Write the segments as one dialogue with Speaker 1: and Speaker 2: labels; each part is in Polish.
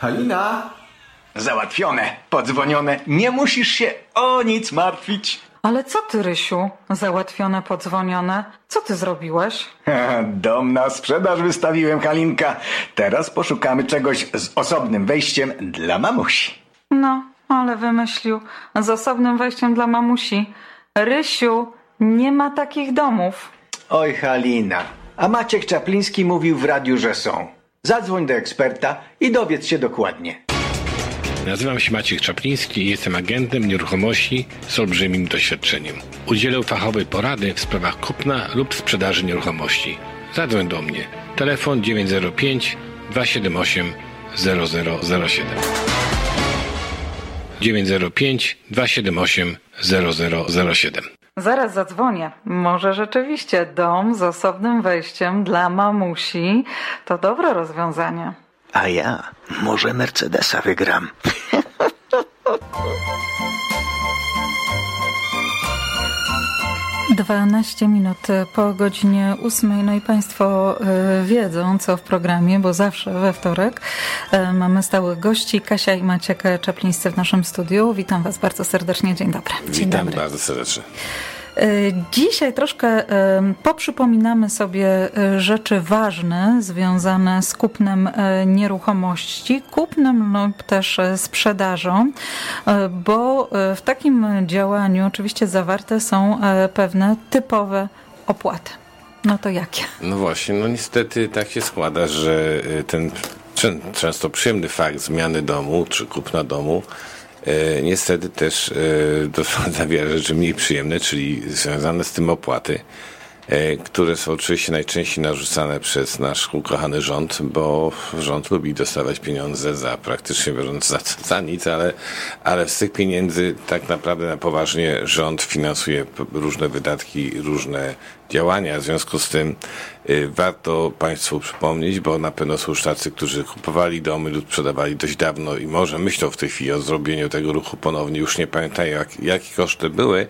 Speaker 1: Halina? Załatwione, podzwonione. Nie musisz się o nic martwić.
Speaker 2: Ale co ty, Rysiu? Załatwione, podzwonione. Co ty zrobiłeś?
Speaker 1: Dom na sprzedaż wystawiłem, Halinka. Teraz poszukamy czegoś z osobnym wejściem dla mamusi.
Speaker 2: No, ale wymyślił. Z osobnym wejściem dla mamusi. Rysiu, nie ma takich domów.
Speaker 1: Oj, Halina. A Maciek Czapliński mówił w radiu, że są. Zadzwoń do eksperta i dowiedz się dokładnie.
Speaker 3: Nazywam się Maciek Czapliński i jestem agentem nieruchomości z olbrzymim doświadczeniem. Udzielę fachowej porady w sprawach kupna lub sprzedaży nieruchomości. Zadzwoń do mnie. Telefon 905 278 0007. 905 278 0007.
Speaker 2: Zaraz zadzwonię. Może rzeczywiście dom z osobnym wejściem dla mamusi to dobre rozwiązanie.
Speaker 1: A ja może Mercedesa wygram.
Speaker 2: Dwanaście minut po godzinie ósmej. No i Państwo y, wiedzą, co w programie, bo zawsze we wtorek y, mamy stałych gości. Kasia i Maciek Czaplińscy w naszym studiu. Witam Was bardzo serdecznie. Dzień dobry. Dzień
Speaker 3: Witam
Speaker 2: dobry.
Speaker 3: bardzo serdecznie.
Speaker 2: Y, Dzisiaj troszkę y, poprzypominamy sobie y, rzeczy ważne związane z kupnem nieruchomości, kupnem lub też sprzedażą, bo w takim działaniu oczywiście zawarte są pewne typowe opłaty. No to jakie?
Speaker 3: No właśnie, no niestety tak się składa, że ten czę- często przyjemny fakt zmiany domu czy kupna domu niestety też y, to zawiera rzeczy mniej przyjemne, czyli związane z tym opłaty, które są oczywiście najczęściej narzucane przez nasz ukochany rząd, bo rząd lubi dostawać pieniądze za praktycznie biorąc za, za nic, ale, ale z tych pieniędzy tak naprawdę na poważnie rząd finansuje różne wydatki, różne działania. W związku z tym y, warto Państwu przypomnieć, bo na pewno są już tacy, którzy kupowali domy lub sprzedawali dość dawno i może myślą w tej chwili o zrobieniu tego ruchu ponownie, już nie pamiętają jak, jakie koszty były,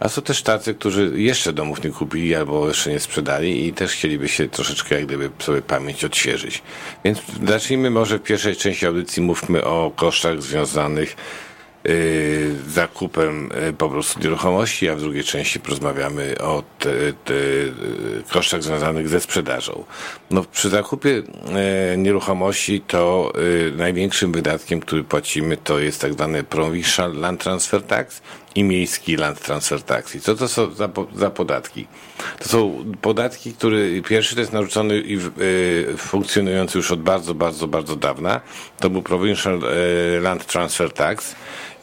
Speaker 3: a są też tacy, którzy jeszcze domów nie kupili albo jeszcze nie sprzedali i też chcieliby się troszeczkę jak gdyby sobie pamięć odświeżyć. Więc zacznijmy może w pierwszej części audycji mówmy o kosztach związanych y, zakupem y, po prostu nieruchomości, a w drugiej części porozmawiamy o te, te, y, kosztach związanych ze sprzedażą. No, przy zakupie y, nieruchomości to największym wydatkiem, który płacimy, to jest tak zwany Provincial Land Transfer Tax i miejski Land Transfer Tax. I co to są za, za podatki? To są podatki, który pierwszy to jest narzucony i y, funkcjonujący już od bardzo, bardzo, bardzo dawna. To był Provincial y, Land Transfer Tax.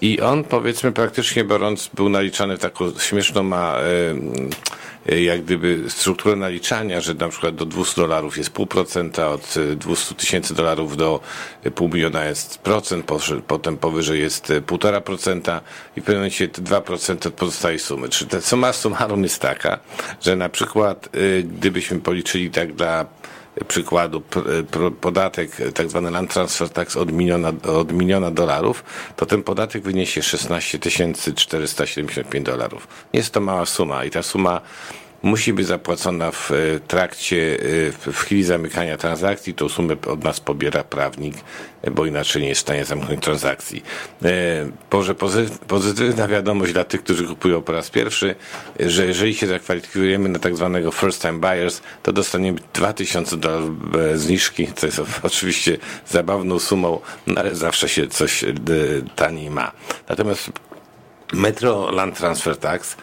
Speaker 3: I on, powiedzmy, praktycznie biorąc, był naliczany w taką śmieszną ma, y, jak gdyby strukturę naliczania, że na przykład do 200 dolarów jest pół procenta, od y, 200 tysięcy dolarów do y, pół miliona jest procent, potem powyżej jest półtora procenta i w pewnym momencie te 2% od pozostałej sumy. Czyli ta suma summarum jest taka, że na przykład gdybyśmy policzyli tak dla przykładu podatek, tak zwany land transfer tax od miliona, od miliona dolarów, to ten podatek wyniesie 16 475 dolarów. Jest to mała suma i ta suma musi być zapłacona w e, trakcie, e, w chwili zamykania transakcji. Tą sumę od nas pobiera prawnik, e, bo inaczej nie jest w stanie zamknąć transakcji. Może pozy- pozytywna wiadomość dla tych, którzy kupują po raz pierwszy, że jeżeli się zakwalifikujemy na tak zwanego first time buyers, to dostaniemy 2000 dolarów zniżki, co jest oczywiście zabawną sumą, no ale zawsze się coś taniej ma. Natomiast Metro Land Transfer Tax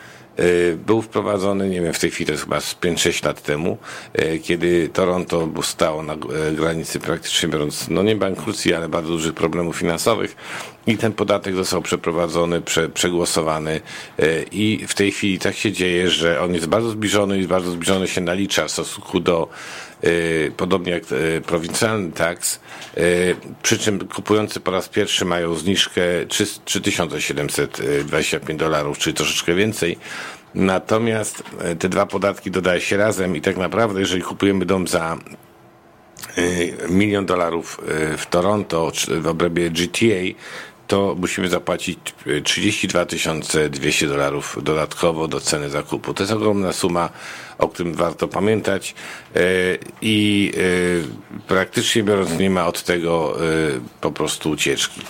Speaker 3: był wprowadzony, nie wiem, w tej chwili to jest chyba z 5-6 lat temu, y, kiedy Toronto stało na y, granicy praktycznie biorąc, no nie bankructwie, ale bardzo dużych problemów finansowych i ten podatek został przeprowadzony, prze, przegłosowany y, i w tej chwili tak się dzieje, że on jest bardzo zbliżony i bardzo zbliżony się nalicza w stosunku do y, podobnie jak y, prowincjalny tax, y, przy czym kupujący po raz pierwszy mają zniżkę 3 3725 dolarów, czyli troszeczkę więcej. Natomiast te dwa podatki dodaje się razem i tak naprawdę, jeżeli kupujemy dom za milion dolarów w Toronto w obrębie GTA, to musimy zapłacić 32 200 dolarów dodatkowo do ceny zakupu. To jest ogromna suma, o którym warto pamiętać i praktycznie biorąc nie ma od tego po prostu ucieczki.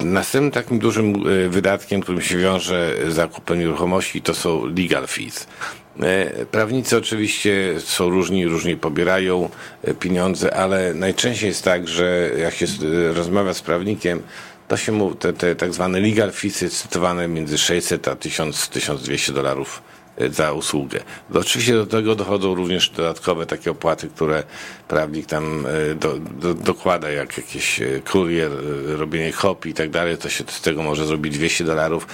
Speaker 3: Następnym takim dużym wydatkiem, którym się wiąże zakup nieruchomości, to są legal fees. E, prawnicy oczywiście są różni, różnie pobierają e, pieniądze, ale najczęściej jest tak, że jak się e, rozmawia z prawnikiem, to się mówi, te, te tak zwane legal fees cytowane między 600 a 1000, 1200 dolarów za usługę. Oczywiście do tego dochodzą również dodatkowe takie opłaty, które prawnik tam do, do, dokłada, jak jakiś kurier, robienie kopii i tak dalej, to się z tego może zrobić 200 dolarów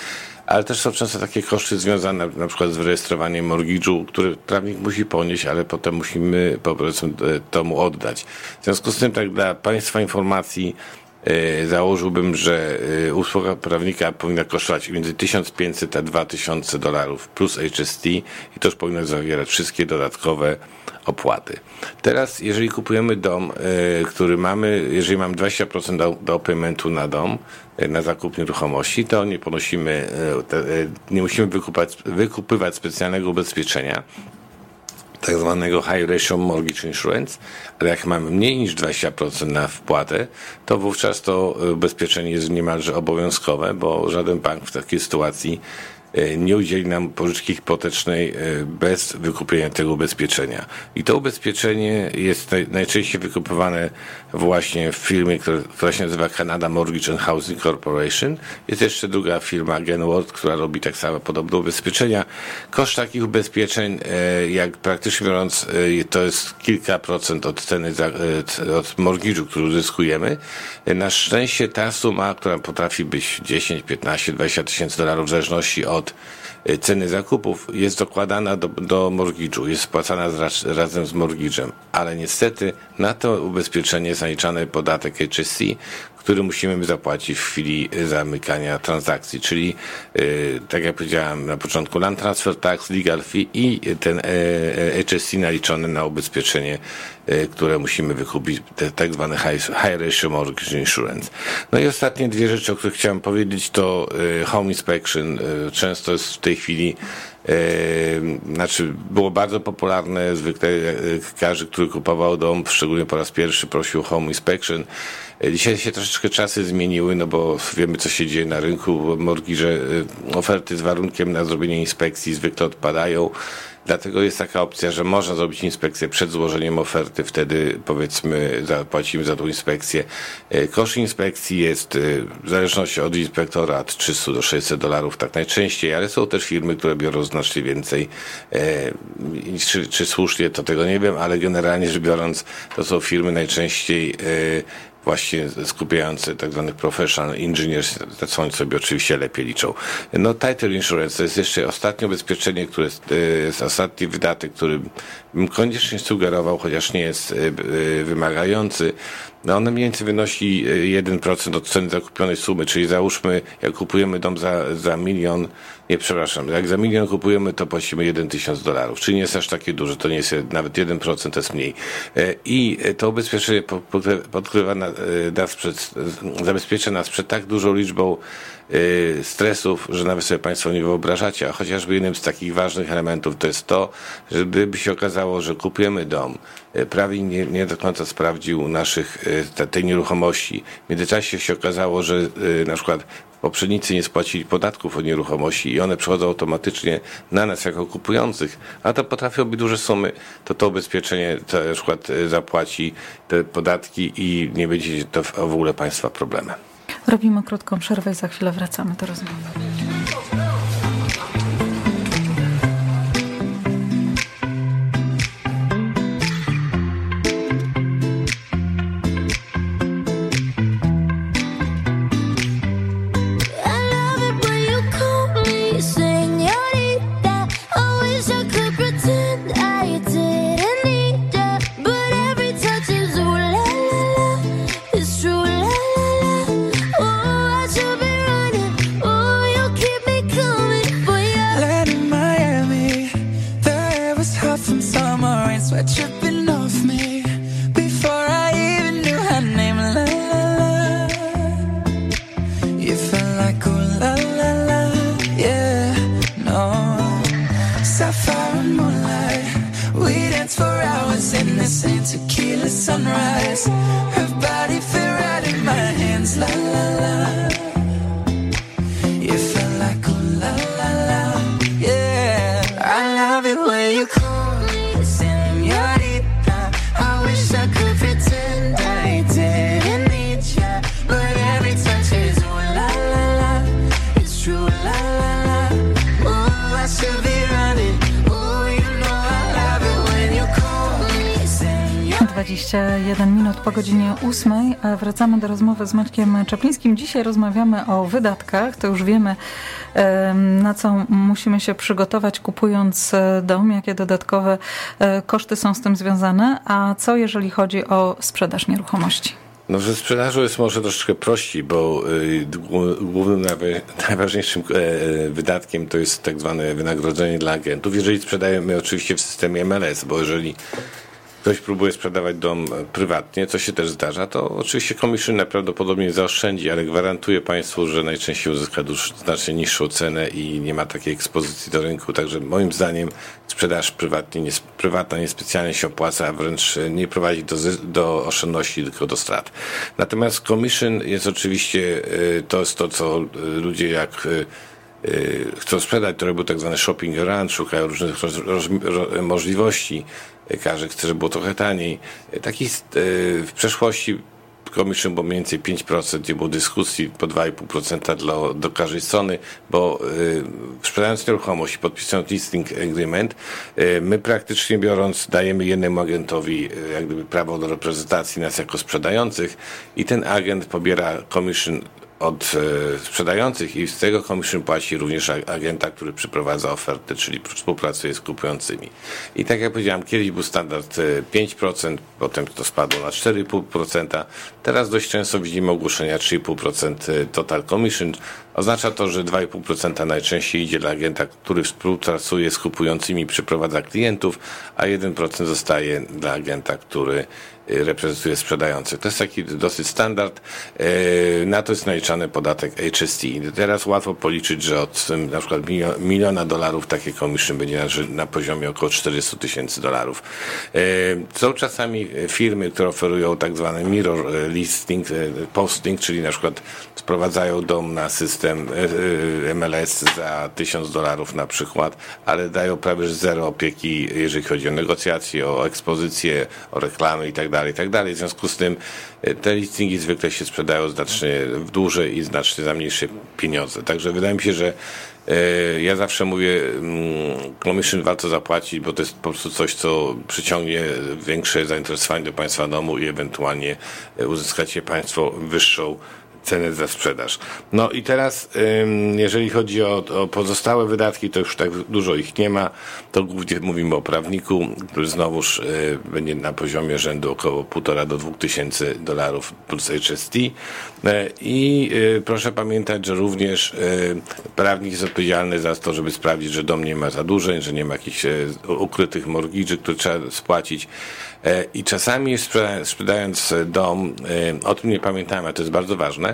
Speaker 3: ale też są często takie koszty związane na przykład z wyrejestrowaniem mortgage'u, który prawnik musi ponieść, ale potem musimy po prostu to mu oddać. W związku z tym tak dla Państwa informacji e, założyłbym, że e, usługa prawnika powinna kosztować między 1500 a 2000 dolarów plus HST i to już powinno zawierać wszystkie dodatkowe opłaty. Teraz, jeżeli kupujemy dom, e, który mamy, jeżeli mamy 20% do, do na dom, e, na zakup nieruchomości, to nie ponosimy, e, nie musimy wykupać, wykupywać specjalnego ubezpieczenia, tak zwanego High Ratio Mortgage Insurance, ale jak mamy mniej niż 20% na wpłatę, to wówczas to ubezpieczenie jest niemalże obowiązkowe, bo żaden bank w takiej sytuacji E, nie udzieli nam pożyczki hipotecznej e, bez wykupienia tego ubezpieczenia. I to ubezpieczenie jest najczęściej wykupywane właśnie w firmie, która się nazywa Canada Mortgage and Housing Corporation. Jest jeszcze druga firma Genworth, która robi tak samo podobne ubezpieczenia. Koszt takich ubezpieczeń, e, jak praktycznie biorąc, to jest kilka procent od ceny od mortgage'u, który uzyskujemy. Na szczęście ta suma, która potrafi być 10, 15, 20 tysięcy dolarów w zależności od od y, ceny zakupów jest dokładana do, do mortgage'u, jest spłacana z, razem z mortgage'em, ale niestety na to ubezpieczenie zaliczany podatek HSC, który musimy zapłacić w chwili zamykania transakcji, czyli yy, tak jak powiedziałem na początku land transfer tax, legal fee i ten e, HSC naliczony na ubezpieczenie, które musimy wykupić, te tak zwane high, high ratio mortgage insurance. No i ostatnie dwie rzeczy, o których chciałem powiedzieć, to home inspection. Często jest w tej chwili znaczy było bardzo popularne, zwykle każdy, który kupował dom, szczególnie po raz pierwszy prosił home inspection. Dzisiaj się troszeczkę czasy zmieniły, no bo wiemy, co się dzieje na rynku. że oferty z warunkiem na zrobienie inspekcji zwykle odpadają. Dlatego jest taka opcja, że można zrobić inspekcję przed złożeniem oferty, wtedy powiedzmy zapłacimy za tą inspekcję. E, koszt inspekcji jest e, w zależności od inspektora od 300 do 600 dolarów tak najczęściej, ale są też firmy, które biorą znacznie więcej. E, czy, czy słusznie, to tego nie wiem, ale generalnie rzecz biorąc, to są firmy najczęściej właśnie skupiający tak zwanych professional engineers, co oni sobie oczywiście lepiej liczą. No title insurance to jest jeszcze ostatnie ubezpieczenie, które jest, e, jest ostatni wydatek, który bym koniecznie sugerował, chociaż nie jest e, e, wymagający. No one mniej więcej wynosi 1% od ceny zakupionej sumy, czyli załóżmy, jak kupujemy dom za, za milion, nie przepraszam, jak za milion kupujemy, to płacimy 1 tysiąc dolarów, czyli nie jest aż takie duże, to nie jest nawet 1%, to jest mniej. I to ubezpieczenie podkrywa nas przed, zabezpiecza nas przed tak dużą liczbą stresów, że nawet sobie Państwo nie wyobrażacie, a chociażby jednym z takich ważnych elementów to jest to, że gdyby się okazało, że kupujemy dom, y, prawie nie, nie do końca sprawdził naszych, y, tej nieruchomości. W międzyczasie się okazało, że na przykład poprzednicy nie spłacili podatków od nieruchomości i one przychodzą automatycznie na nas jako kupujących, a to potrafią być duże sumy, to to ubezpieczenie to na przykład zapłaci te podatki i nie będzie to w ogóle Państwa problemem.
Speaker 2: Robimy krótką przerwę i za chwilę wracamy do rozmowy.
Speaker 4: madness and tequila sunrise. Her body fit right in my hands. La la la.
Speaker 2: 21 minut po godzinie 8. a Wracamy do rozmowy z Maćkiem Czaplińskim. Dzisiaj rozmawiamy o wydatkach. To już wiemy, em, na co musimy się przygotować, kupując e, dom, jakie dodatkowe e, koszty są z tym związane. A co jeżeli chodzi o sprzedaż nieruchomości?
Speaker 3: No, że sprzedażu jest może troszeczkę prościej, bo y, głó- głównym, najważniejszym e, wydatkiem to jest tak zwane wynagrodzenie dla agentów. Jeżeli sprzedajemy oczywiście w systemie MLS, bo jeżeli ktoś próbuje sprzedawać dom e, prywatnie, co się też zdarza, to oczywiście commission najprawdopodobniej zaoszczędzi, ale gwarantuję Państwu, że najczęściej uzyska znacznie niższą cenę i nie ma takiej ekspozycji do rynku. Także moim zdaniem sprzedaż prywatnie, nie, prywatna niespecjalnie się opłaca, a wręcz nie prowadzi do, do oszczędności, tylko do strat. Natomiast commission jest oczywiście, e, to jest to, co e, ludzie jak chcą sprzedać, to robią tak zwany shopping around, szukają różnych możliwości. Każdy chce, żeby było trochę taniej. Y, Taki y, w przeszłości commission było mniej więcej 5%, gdzie było dyskusji po 2,5% dla, do każdej strony, bo y, sprzedając nieruchomość i podpisując listing agreement, y, my praktycznie biorąc dajemy jednemu agentowi y, jak gdyby prawo do reprezentacji nas jako sprzedających i ten agent pobiera commission od e, sprzedających i z tego commission płaci również ag- agenta, który przeprowadza oferty, czyli współpracuje z kupującymi. I tak jak powiedziałem, kiedyś był standard e, 5%, potem to spadło na 4,5%. Teraz dość często widzimy ogłoszenia 3,5% total commission. Oznacza to, że 2,5% najczęściej idzie dla agenta, który współpracuje z kupującymi, przeprowadza klientów, a 1% zostaje dla agenta, który y, reprezentuje sprzedających. To jest taki dosyć standard. E, Na to jest naliczany podatek HST. I Teraz łatwo policzyć, że od na przykład milio- miliona dolarów takie commission będzie na, poziomie około 400 tysięcy dolarów. E, Są czasami firmy, które oferują tak zwany mirror listing, posting, czyli na przykład sprowadzają dom na system e, e, MLS za 1000 dolarów na przykład, ale dają prawie zero opieki, jeżeli chodzi o negocjacje, o ekspozycję, o reklamy itd. itd. W związku z tym e, te listingi zwykle się sprzedają znacznie w dłużej i znacznie za mniejsze pieniądze. Także wydaje mi się, że ja zawsze mówię, mm, commission warto zapłacić, bo to jest po prostu coś, co przyciągnie większe zainteresowanie do Państwa domu i ewentualnie uzyskacie Państwo wyższą cenę za sprzedaż. No i teraz, jeżeli chodzi o, o pozostałe wydatki, to już tak dużo ich nie ma. To głównie mówimy o prawniku, który znowuż y, będzie na poziomie rzędu około 1,5 do 2 tysięcy dolarów plus HST. Y, I y, proszę pamiętać, że również y, prawnik jest odpowiedzialny za to, żeby sprawdzić, że dom nie ma zadłużeń, że nie ma jakichś y, ukrytych mortgage'y, które trzeba spłacić. E, I czasami sprzeda- sprzedając dom, e, o tym nie pamiętamy, a to jest bardzo ważne,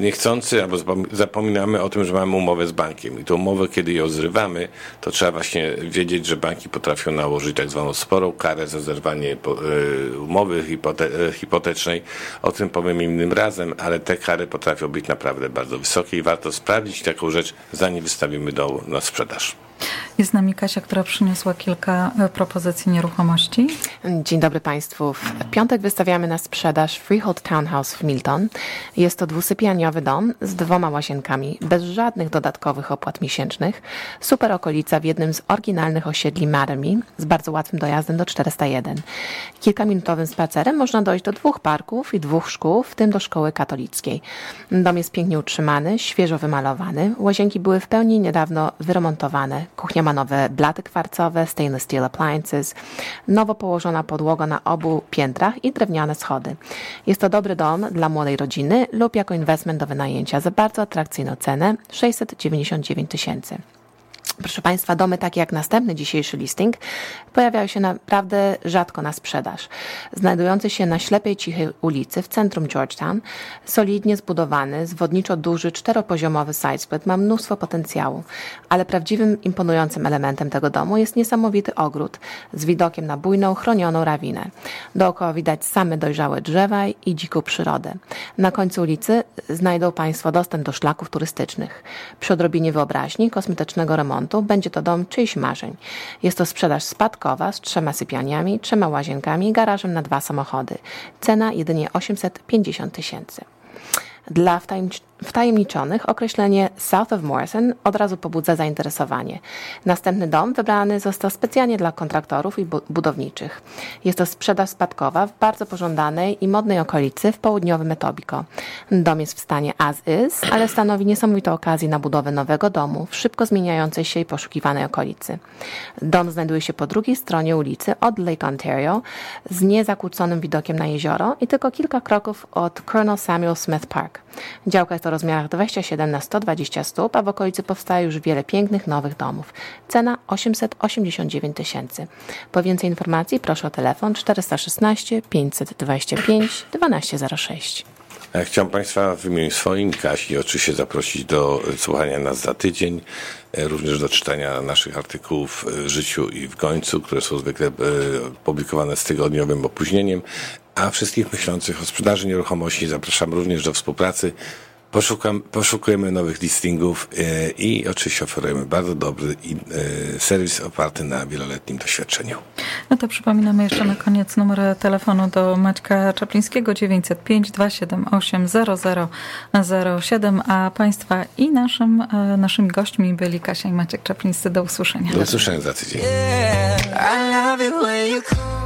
Speaker 3: niechcący albo zapom- zapominamy o tym, że mamy umowę z bankiem. I tą umowę, kiedy ją zrywamy, to trzeba właśnie wiedzieć, że banki potrafią nałożyć tak zwaną sporą karę za zerwanie e, umowy e, hipotecznej. O tym powiem innym razem, ale te kary potrafią być naprawdę bardzo wysokie i warto sprawdzić taką rzecz, zanim wystawimy dom na sprzedaż.
Speaker 2: Jest z nami Kasia, która przyniosła kilka e, propozycji nieruchomości.
Speaker 5: Dzień dobry Państwu. W piątek wystawiamy na sprzedaż Freehold Townhouse w Milton. Jest to dwusypialniowy dom z dwoma łazienkami, bez żadnych dodatkowych opłat miesięcznych. Super okolica w jednym z oryginalnych osiedli Marmi, z bardzo łatwym dojazdem do 401. Kilkaminutowym spacerem można dojść do dwóch parków i dwóch szkół, w tym do szkoły katolickiej. Dom jest pięknie utrzymany, świeżo wymalowany. Łazienki były w pełni niedawno wyremontowane. Kuchnia ma nowe blaty kwarcowe, stainless steel appliances, nowo położona podłoga na obu piętrach i drewniane schody. Jest to dobry dom dla młodej rodziny lub jako inwestment do wynajęcia za bardzo atrakcyjną cenę 699 tysięcy. Proszę Państwa, domy takie jak następny dzisiejszy listing pojawiają się naprawdę rzadko na sprzedaż. Znajdujący się na ślepej, cichej ulicy w centrum Georgetown, solidnie zbudowany, zwodniczo duży, czteropoziomowy sidesplit ma mnóstwo potencjału, ale prawdziwym, imponującym elementem tego domu jest niesamowity ogród z widokiem na bujną, chronioną rawinę. Dookoła widać same dojrzałe drzewa i dziką przyrodę. Na końcu ulicy znajdą Państwo dostęp do szlaków turystycznych. Przy odrobinie wyobraźni, kosmetycznego remontu, będzie to dom czyichś marzeń. Jest to sprzedaż spadkowa z trzema sypialniami, trzema łazienkami i garażem na dwa samochody. Cena jedynie 850 tysięcy. Dla wtajemnic- wtajemniczonych określenie South of Morrison od razu pobudza zainteresowanie. Następny dom wybrany został specjalnie dla kontraktorów i bu- budowniczych. Jest to sprzedaż spadkowa w bardzo pożądanej i modnej okolicy w południowym Etobicoke. Dom jest w stanie as is, ale stanowi niesamowitą okazję na budowę nowego domu w szybko zmieniającej się i poszukiwanej okolicy. Dom znajduje się po drugiej stronie ulicy od Lake Ontario z niezakłóconym widokiem na jezioro i tylko kilka kroków od Colonel Samuel Smith Park. Działka jest o rozmiarach 27 na 120 stóp, a w okolicy powstaje już wiele pięknych nowych domów. Cena 889 tysięcy. Po więcej informacji proszę o telefon 416 525 1206.
Speaker 3: Ja Chciałem Państwa w imieniu swoim, Kasi, oczywiście zaprosić do słuchania nas za tydzień, e, również do czytania naszych artykułów w Życiu i w Gońcu, które są zwykle e, publikowane z tygodniowym opóźnieniem, a wszystkich myślących o sprzedaży nieruchomości zapraszam również do współpracy. Poszukam, poszukujemy nowych listingów e, i oczywiście oferujemy bardzo dobry e, serwis oparty na wieloletnim doświadczeniu.
Speaker 2: No to przypominamy jeszcze na koniec numer telefonu do Maćka Czaplińskiego 905 278 0007, a Państwa i naszym, e, naszymi gośćmi byli Kasia i Maciek Czaplińscy. Do usłyszenia.
Speaker 3: Do usłyszenia za tydzień.
Speaker 4: Yeah,